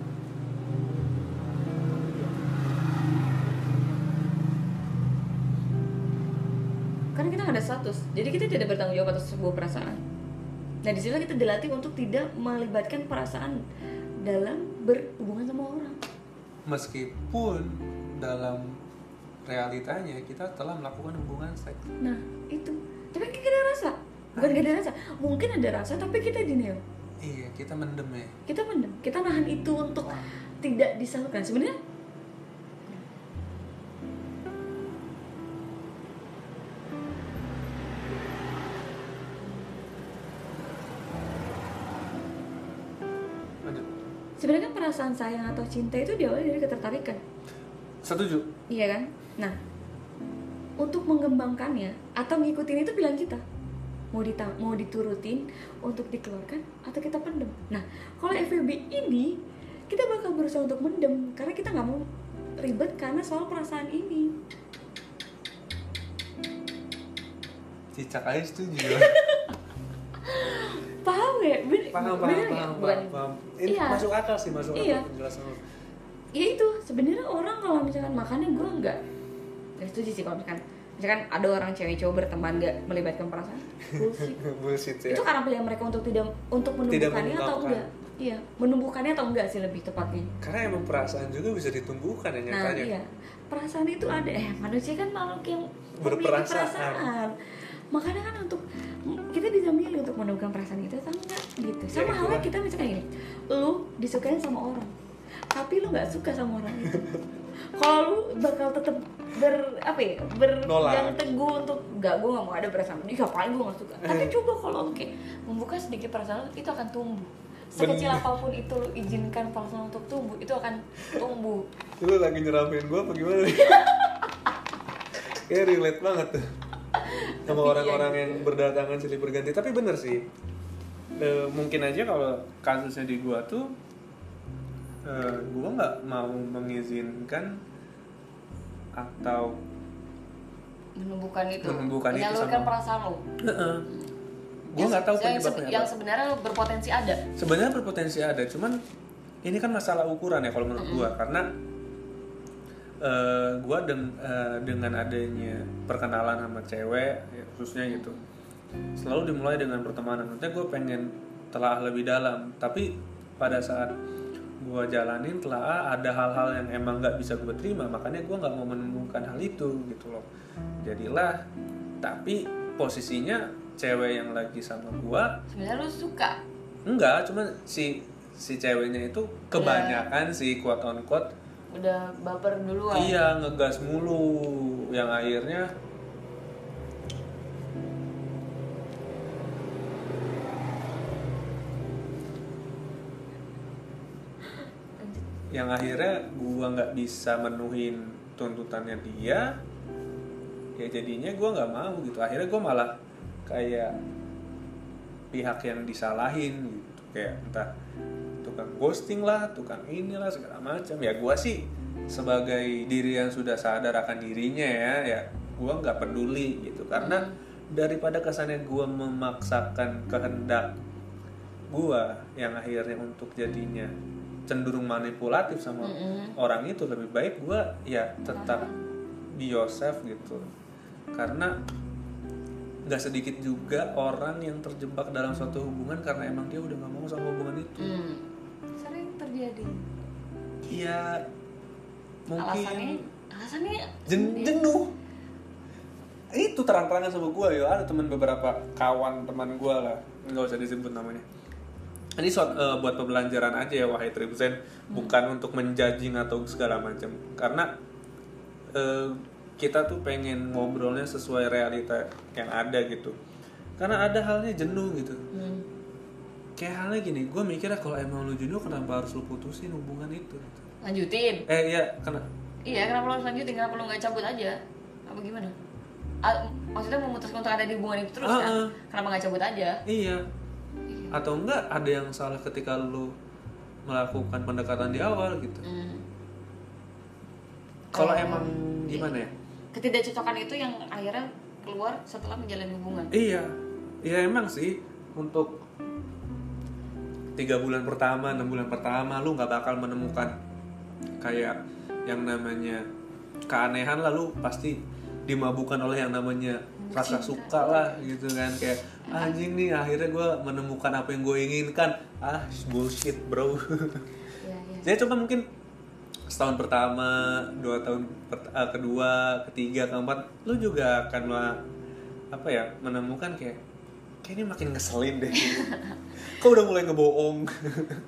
karena kita nggak ada status jadi kita tidak bertanggung jawab atas sebuah perasaan nah di kita dilatih untuk tidak melibatkan perasaan dalam berhubungan sama orang Meskipun dalam realitanya kita telah melakukan hubungan seks. Nah, itu. Tapi kita ada rasa. Bukan gak ada rasa. Mungkin ada rasa tapi kita denial. Iya, kita mendem ya. Kita mendem. Kita nahan itu untuk tidak disalurkan. Sebenarnya sebenarnya kan perasaan sayang atau cinta itu diawali dari ketertarikan. Setuju. Iya kan? Nah, untuk mengembangkannya atau ngikutin itu bilang kita mau dita mau diturutin untuk dikeluarkan atau kita pendem. Nah, kalau FWB ini kita bakal berusaha untuk mendem karena kita nggak mau ribet karena soal perasaan ini. Cicak aja setuju. Paham ya? Ben- paham, paham, bener ya? paham, Bukan. paham, paham. Ini Iya. masuk akal sih, masuk Iya. akal penjelasan. Ya itu sebenarnya orang kalau misalkan makannya gue nggak nggak setuju sih kalau misalkan misalkan ada orang cewek cowok berteman nggak melibatkan perasaan bullshit Bullshit ya. itu karena pilihan mereka untuk tidak untuk menumbuhkannya atau mengungkapkan. enggak iya menumbuhkannya atau enggak sih lebih tepatnya Karena emang perasaan juga bisa ditumbuhkan ya nah nyatanya. iya perasaan itu ada eh manusia kan makhluk yang memiliki Berperasaan. perasaan makanya kan untuk kita bisa milih untuk menumbuhkan perasaan itu atau enggak gitu Ya, sama halnya itulah. kita misalkan gini lu disukain sama orang tapi lu nggak suka sama orang itu kalau lu bakal tetap ber apa ya berpegang Nolak. teguh untuk nggak gue nggak mau ada perasaan ini ngapain gue nggak suka tapi coba kalau lu kayak membuka sedikit perasaan itu akan tumbuh sekecil apa pun itu lu izinkan perasaan untuk tumbuh itu akan tumbuh Lu lagi nyeramin gua apa gimana nih? Kayak relate banget tuh sama Tapi orang-orang iya yang berdatangan silih berganti. Tapi bener sih, Eh, mungkin aja kalau kasusnya di gua tuh, eh, gua nggak mau mengizinkan atau menumbuhkan itu. Menumbuhkan itu sama- perasaan lo gue nggak tahu yang, se- penyebabnya yang sebenarnya berpotensi ada. Sebenarnya berpotensi ada, cuman ini kan masalah ukuran ya kalau menurut gua. Karena eh, gua deng- eh, dengan adanya perkenalan sama cewek ya, khususnya gitu selalu dimulai dengan pertemanan. Maksudnya gue pengen telah lebih dalam, tapi pada saat gua jalanin telah ada hal-hal yang emang nggak bisa gue terima, makanya gua nggak mau menemukan hal itu gitu loh. Jadilah, tapi posisinya cewek yang lagi sama gua sebenarnya lo suka? Enggak, cuma si si ceweknya itu kebanyakan si quote on quote udah baper duluan. Iya ngegas mulu. Yang akhirnya yang akhirnya gua nggak bisa menuhin tuntutannya dia ya jadinya gua nggak mau gitu. Akhirnya gua malah kayak pihak yang disalahin gitu. Kayak entah tukang ghosting lah tukang inilah segala macam. Ya gua sih sebagai diri yang sudah sadar akan dirinya ya ya gua nggak peduli gitu. Karena daripada kesannya gua memaksakan kehendak gua yang akhirnya untuk jadinya cenderung manipulatif sama Mm-mm. orang itu lebih baik gua ya tetap be yourself gitu. Karena nggak sedikit juga orang yang terjebak dalam suatu hubungan karena emang dia udah nggak mau sama hubungan itu. Hmm. Sering terjadi. Iya mungkin. Alasannya? Alasannya? Jen- jenuh. Itu terang-terangan sama gue ya. Ada teman beberapa kawan teman gue lah. Nggak usah disebut namanya ini suat- eh, buat pembelajaran aja ya wahai Tribzen bukan untuk menjudging atau segala macam karena eh, kita tuh pengen ngobrolnya sesuai realita yang ada gitu karena ada halnya jenuh gitu Hmm. kayak halnya gini gue mikirnya kalau emang lu jenuh kenapa harus lu putusin hubungan itu Lanjutin. eh iya kena Iya, kenapa lo harus lanjutin? Kenapa lo nggak cabut aja? Apa gimana? Ah, maksudnya memutuskan untuk ada di hubungan itu terus Ah, kan? ah. Kenapa nggak cabut aja? Iya. Atau enggak ada yang salah ketika lu melakukan pendekatan di awal gitu. Hmm. Kalau emang gimana ya? Ketidakcocokan itu yang akhirnya keluar setelah menjalani hubungan. Iya. Iya emang sih untuk tiga bulan pertama, enam bulan pertama lu nggak bakal menemukan kayak yang namanya keanehan lalu pasti dimabukkan oleh yang namanya rasa suka lah gitu kan kayak anjing nih akhirnya gue menemukan apa yang gue inginkan ah bullshit bro Iya, iya. Jadi coba mungkin setahun pertama, dua tahun pert- eh, kedua, ketiga, keempat, lu juga akan lah apa ya menemukan kayak kayak ini makin ngeselin deh. Kok udah mulai ngebohong?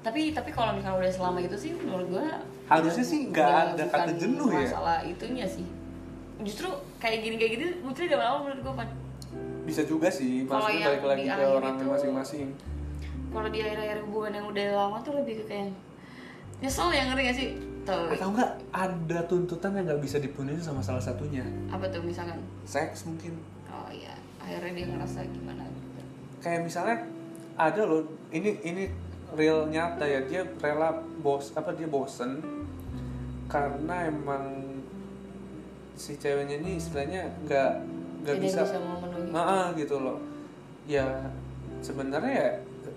Tapi tapi kalau misalnya udah selama itu sih menurut gua Harusnya sih nggak ada kata jenuh ya. Masalah itunya sih. Justru kayak gini kayak gini munculnya dari awal menurut gua kan. Bisa juga sih, Kalau yang balik lagi ke orang itu- masing-masing. Kalau di akhir-akhir hubungan yang udah lama tuh lebih ke kayak nyesel ya ngerti gak sih? Tuh. Atau enggak ada tuntutan yang nggak bisa dipenuhi sama salah satunya. Apa tuh misalkan? Seks mungkin. Oh iya, akhirnya dia ngerasa gimana gitu. kayak misalnya ada loh ini ini real nyata ya dia rela bos apa dia bosen karena emang si ceweknya ini istilahnya nggak nggak bisa, bisa memenuhi. Ah, ah, gitu loh ya sebenarnya ya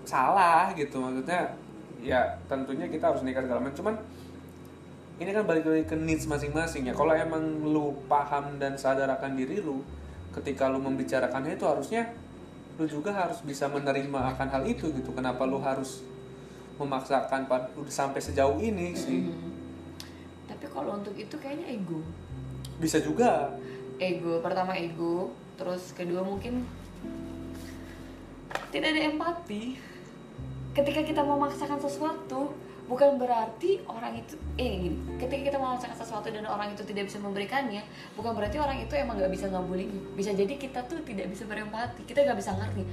salah gitu maksudnya ya tentunya kita harus nikah segala macam cuman ini kan balik lagi ke needs masing-masing ya kalau emang lu paham dan sadar akan diri lu ketika lu membicarakannya itu harusnya lu juga harus bisa menerima akan hal itu gitu kenapa lu harus memaksakan udah sampai sejauh ini sih Hmm. Tapi kalau untuk itu kayaknya ego. Bisa juga Ego, pertama ego, terus kedua mungkin tidak ada empati. Ketika kita memaksakan sesuatu, bukan berarti orang itu eh gini, ketika kita memaksakan sesuatu dan orang itu tidak bisa memberikannya, bukan berarti orang itu emang nggak bisa ngabulin. Bisa jadi kita tuh tidak bisa berempati, kita nggak bisa ngerti.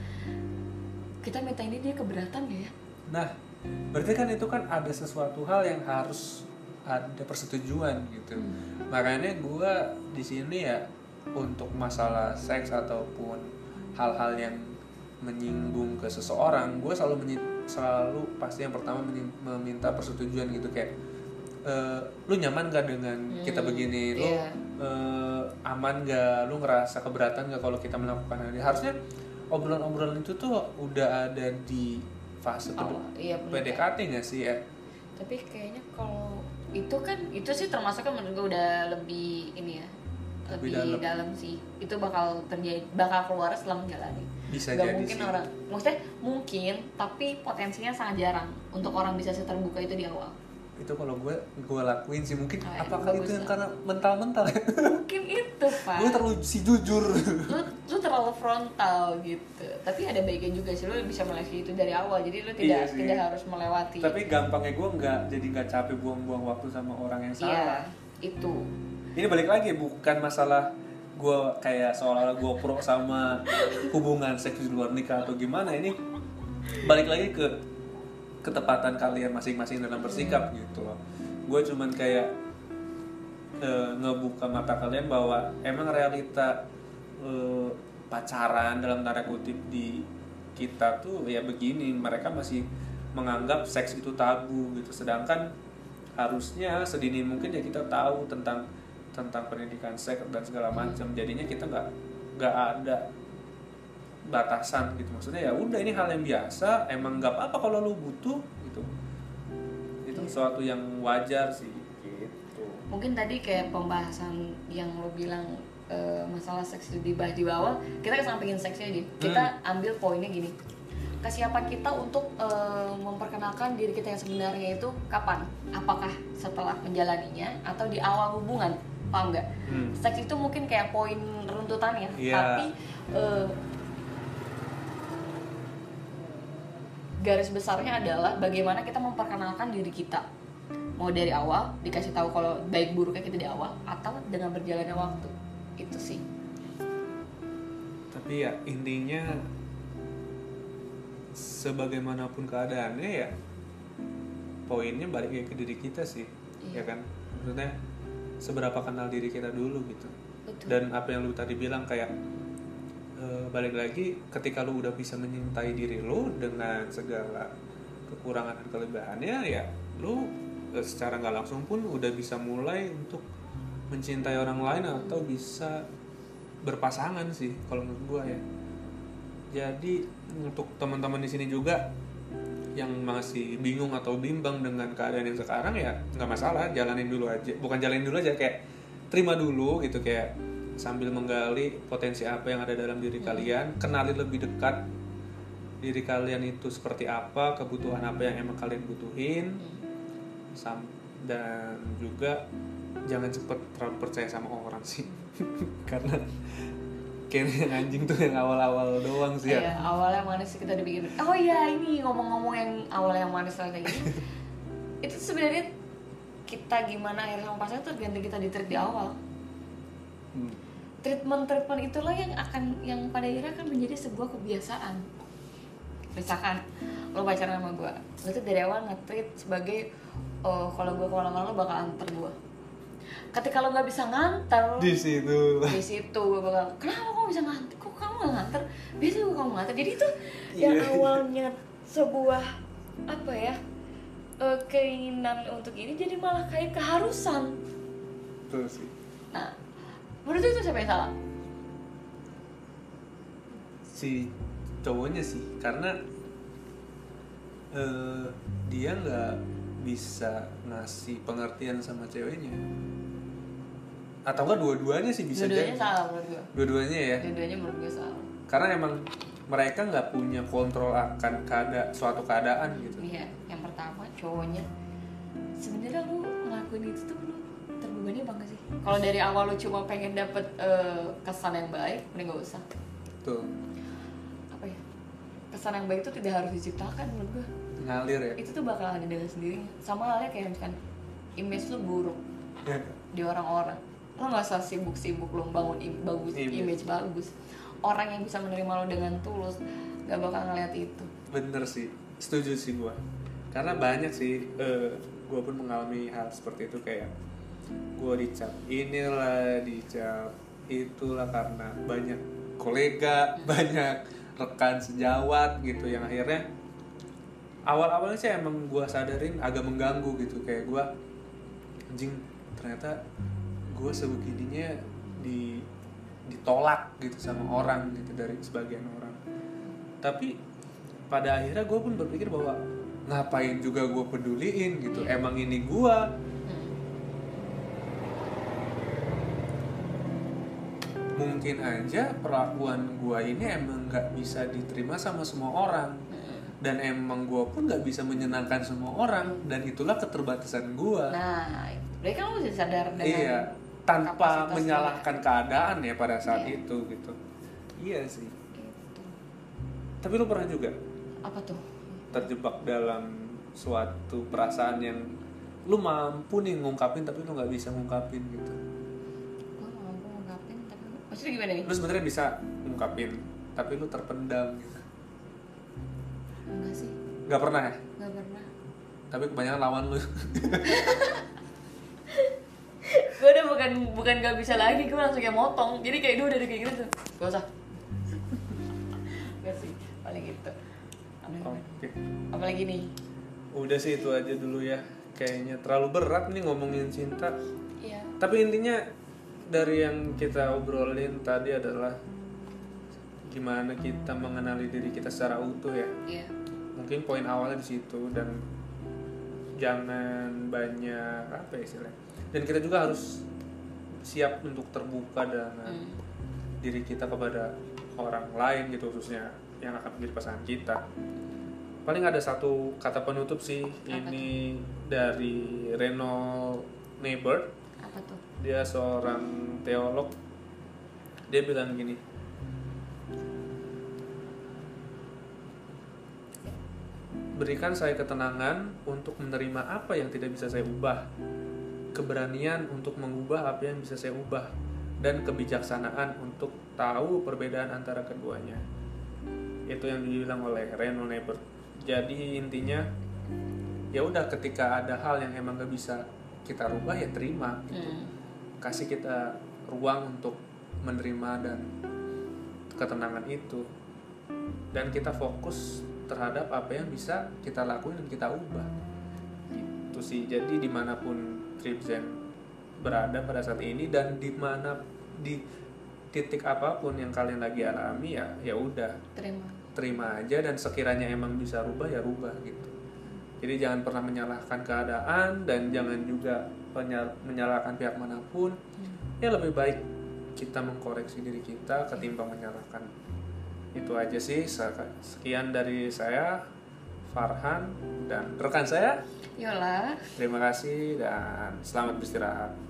Kita minta ini dia keberatan ya? Nah, berarti kan itu kan ada sesuatu hal yang harus ada persetujuan gitu. Makanya gue di sini ya untuk masalah seks ataupun hal-hal yang menyinggung ke seseorang, gue selalu menyi- selalu pasti yang pertama meminta persetujuan gitu kayak "Eh, lu nyaman gak dengan kita Hmm, begini lu iya. eh, aman gak lu ngerasa keberatan gak kalau kita melakukan hal ini harusnya obrolan-obrolan itu tuh udah ada di fase Oh, iya. PDKT gak sih ya tapi kayaknya kalau itu kan itu sih termasuk kan menurut gue udah lebih ini ya Lebih lebih, dalam. dalam. sih itu bakal terjadi bakal keluar setelah menjalani bisa Gak jadi mungkin sih orang maksudnya mungkin tapi potensinya sangat jarang untuk orang bisa seterbuka itu di awal itu kalau gue gue lakuin sih. Mungkin Oh, ya, apakah itu yang karena mental-mental ya? Mungkin itu pak. Gue terlalu si jujur. Lu lu terlalu frontal gitu. Tapi ada baiknya juga sih lu bisa melewati itu dari awal. Jadi lu tidak Iya sih. tidak harus melewati. Tapi gampangnya gue nggak jadi nggak capek buang-buang waktu sama orang yang iya salah. itu. Ini balik lagi bukan masalah gue kayak seolah-olah gue pro sama hubungan seks di luar nikah atau gimana. Ini balik lagi ke ketepatan kalian masing-masing dalam bersikap gitu loh. Gue cuman kayak eh, ngebuka mata kalian bahwa emang realita eh, pacaran dalam tanda kutip di kita tuh ya begini mereka masih menganggap seks itu tabu gitu. Sedangkan harusnya sedini mungkin ya kita tahu tentang tentang pendidikan seks dan segala macam. Jadinya kita nggak nggak ada batasan gitu. Maksudnya ya udah ini hal yang biasa emang nggak apa-apa kalau lu butuh gitu. Itu sesuatu yang wajar sih gitu. Mungkin tadi kayak pembahasan yang lo bilang eh, masalah seks itu dibahas di bawah kita kesampingin seksnya aja kita ambil poinnya gini. Kesiapan kita untuk eh, memperkenalkan diri kita yang sebenarnya itu kapan? Apakah setelah menjalaninya atau di awal hubungan? Paham nggak? Hmm. seks itu mungkin kayak poin runtutannya Iya. tapi eh, garis besarnya adalah bagaimana kita memperkenalkan diri kita. Mau dari awal dikasih tahu kalau baik buruknya kita di awal atau dengan berjalannya waktu. Itu sih. Tapi ya intinya sebagaimanapun keadaannya ya poinnya balik ke diri kita sih Iya. ya kan? Maksudnya seberapa kenal diri kita dulu gitu. Betul. dan apa yang lu tadi bilang kayak eh, balik lagi ketika lu udah bisa menyintai diri lu dengan segala kekurangan dan kelebihannya ya lu eh, secara nggak langsung pun udah bisa mulai untuk mencintai orang lain atau bisa berpasangan sih kalau menurut gua ya. Jadi untuk teman-teman di sini juga yang masih bingung atau bimbang dengan keadaan yang sekarang ya nggak masalah jalanin dulu aja. Bukan jalanin dulu aja kayak terima dulu gitu kayak sambil menggali potensi apa yang ada dalam diri kalian kenali lebih dekat diri kalian itu seperti apa kebutuhan apa yang emang kalian butuhin. Sam- dan juga jangan cepet terlalu percaya sama orang sih. Karena kayaknya yang anjing tuh yang awal-awal doang sih ya. Iya, awalnya manis kita dibikin. Oh iya ini ngomong-ngomong yang awalnya yang manis kayak gini itu sebenarnya kita gimana akhirnya sama pasangan tuh tergantung kita di treat di awal. Hmm. Treatment treatment itulah yang akan yang pada akhirnya akan menjadi sebuah kebiasaan. Misalkan lo pacaran sama gue lo tuh dari awal nge-treat sebagai oh kalau gue ke mana-mana lo bakal anter gue ketika lo nggak bisa nganter di situ. di situ gue bakal kenapa kamu bisa nganter? Kok kamu nggak nganter? Biasa gue kamu nganter. Jadi itu yang Iya. awalnya sebuah apa ya eh, keinginan untuk ini jadi malah kayak keharusan. Tuh sih. Nah menurut itu siapa yang salah? Si cowoknya sih karena eh, dia nggak bisa ngasih pengertian sama ceweknya. Atau enggak dua-duanya sih bisa dua-duanya jadi. salah menurut gue dua-duanya ya? Dua-duanya menurut gue salah. Karena emang mereka nggak punya kontrol akan keada suatu keadaan gitu. Iya yang pertama cowoknya. Sebenarnya lu ngelakuin itu tuh lu terbebani banget sih? Kalau dari awal lu cuma pengen dapet eh, kesan yang baik mending gak usah. Tuh apa ya? Kesan yang baik itu tidak harus diciptakan menurut gue ngalir ya? Itu tuh bakal ada dengan sendirinya sama halnya kayak misalkan image lu buruk di orang-orang. Lo nggak usah sibuk-sibuk lo bangun im- bagus Image. image bagus. Orang yang bisa menerima lo dengan tulus gak bakal ngeliat itu. Bener sih. Setuju sih gua. Karena banyak sih eh, gua pun mengalami hal seperti itu kayak gua dicap inilah dicap itulah karena banyak kolega banyak rekan sejawat gitu yang akhirnya awal-awalnya sih emang gua sadarin agak mengganggu gitu. Kayak gua anjing ternyata gua sebegininya di ditolak gitu sama orang gitu dari sebagian orang. Tapi pada akhirnya gue pun berpikir bahwa ngapain juga gue peduliin gitu. Emang ini gue mungkin aja perlakuan gue ini emang nggak bisa diterima sama semua orang dan emang gue pun nggak bisa menyenangkan semua orang dan itulah keterbatasan gue nah berarti kan lo bisa sadar dengan iya tanpa lo. menyalahkan keadaan ya pada saat Iya. itu gitu iya sih Gitu. tapi lu pernah juga apa tuh terjebak dalam suatu perasaan yang lu mampu nih ngungkapin tapi lu nggak bisa ngungkapin gitu maksudnya gimana nih? Lu sebenarnya bisa ngungkapin tapi lu terpendam. Gitu enggak sih. Nggak pernah ya? Gak pernah. Tapi kebanyakan lawan lu. Gue udah bukan bukan gak bisa lagi gue langsung kayak motong. Jadi kayak dia udah ada kayak gitu. Tuh gak usah. Gak sih. Paling gitu. Oke. Apalagi nih? Udah sih itu aja dulu ya. Kayaknya terlalu berat nih ngomongin cinta iya. Tapi intinya dari yang kita obrolin tadi adalah gimana kita mengenali diri kita secara utuh ya. Iya. Mungkin poin awalnya di situ dan jangan banyak apa ya istilahnya. Dan kita juga harus siap untuk terbuka dengan Hmm. diri kita kepada orang lain gitu khususnya yang akan menjadi pasangan kita. Paling ada satu kata penutup sih ini dari Reno Neighbor apa tuh? Dia seorang teolog. Dia bilang gini. Berikan saya ketenangan untuk menerima apa yang tidak bisa saya ubah. Keberanian untuk mengubah apa yang bisa saya ubah. Dan kebijaksanaan untuk tahu perbedaan antara keduanya. Itu yang dibilang oleh Reno Neighbor jadi intinya ya udah ketika ada hal yang emang gak bisa kita rubah ya terima gitu. Hmm. kasih kita ruang untuk menerima dan ketenangan itu. Dan kita fokus terhadap apa yang bisa kita lakuin dan kita ubah. Gitu sih. Jadi di mana pun Tripzen berada pada saat ini dan di mana di titik apa pun yang kalian lagi alami ya ya udah. Terima. Terima aja dan sekiranya emang bisa rubah ya rubah gitu jadi jangan pernah menyalahkan keadaan dan jangan juga menyalahkan pihak mana pun. Ya lebih baik kita mengkoreksi diri kita ketimbang menyalahkan. Itu aja sih. Sek- sekian dari saya Farhan dan rekan saya. Yola. Terima kasih dan selamat beristirahat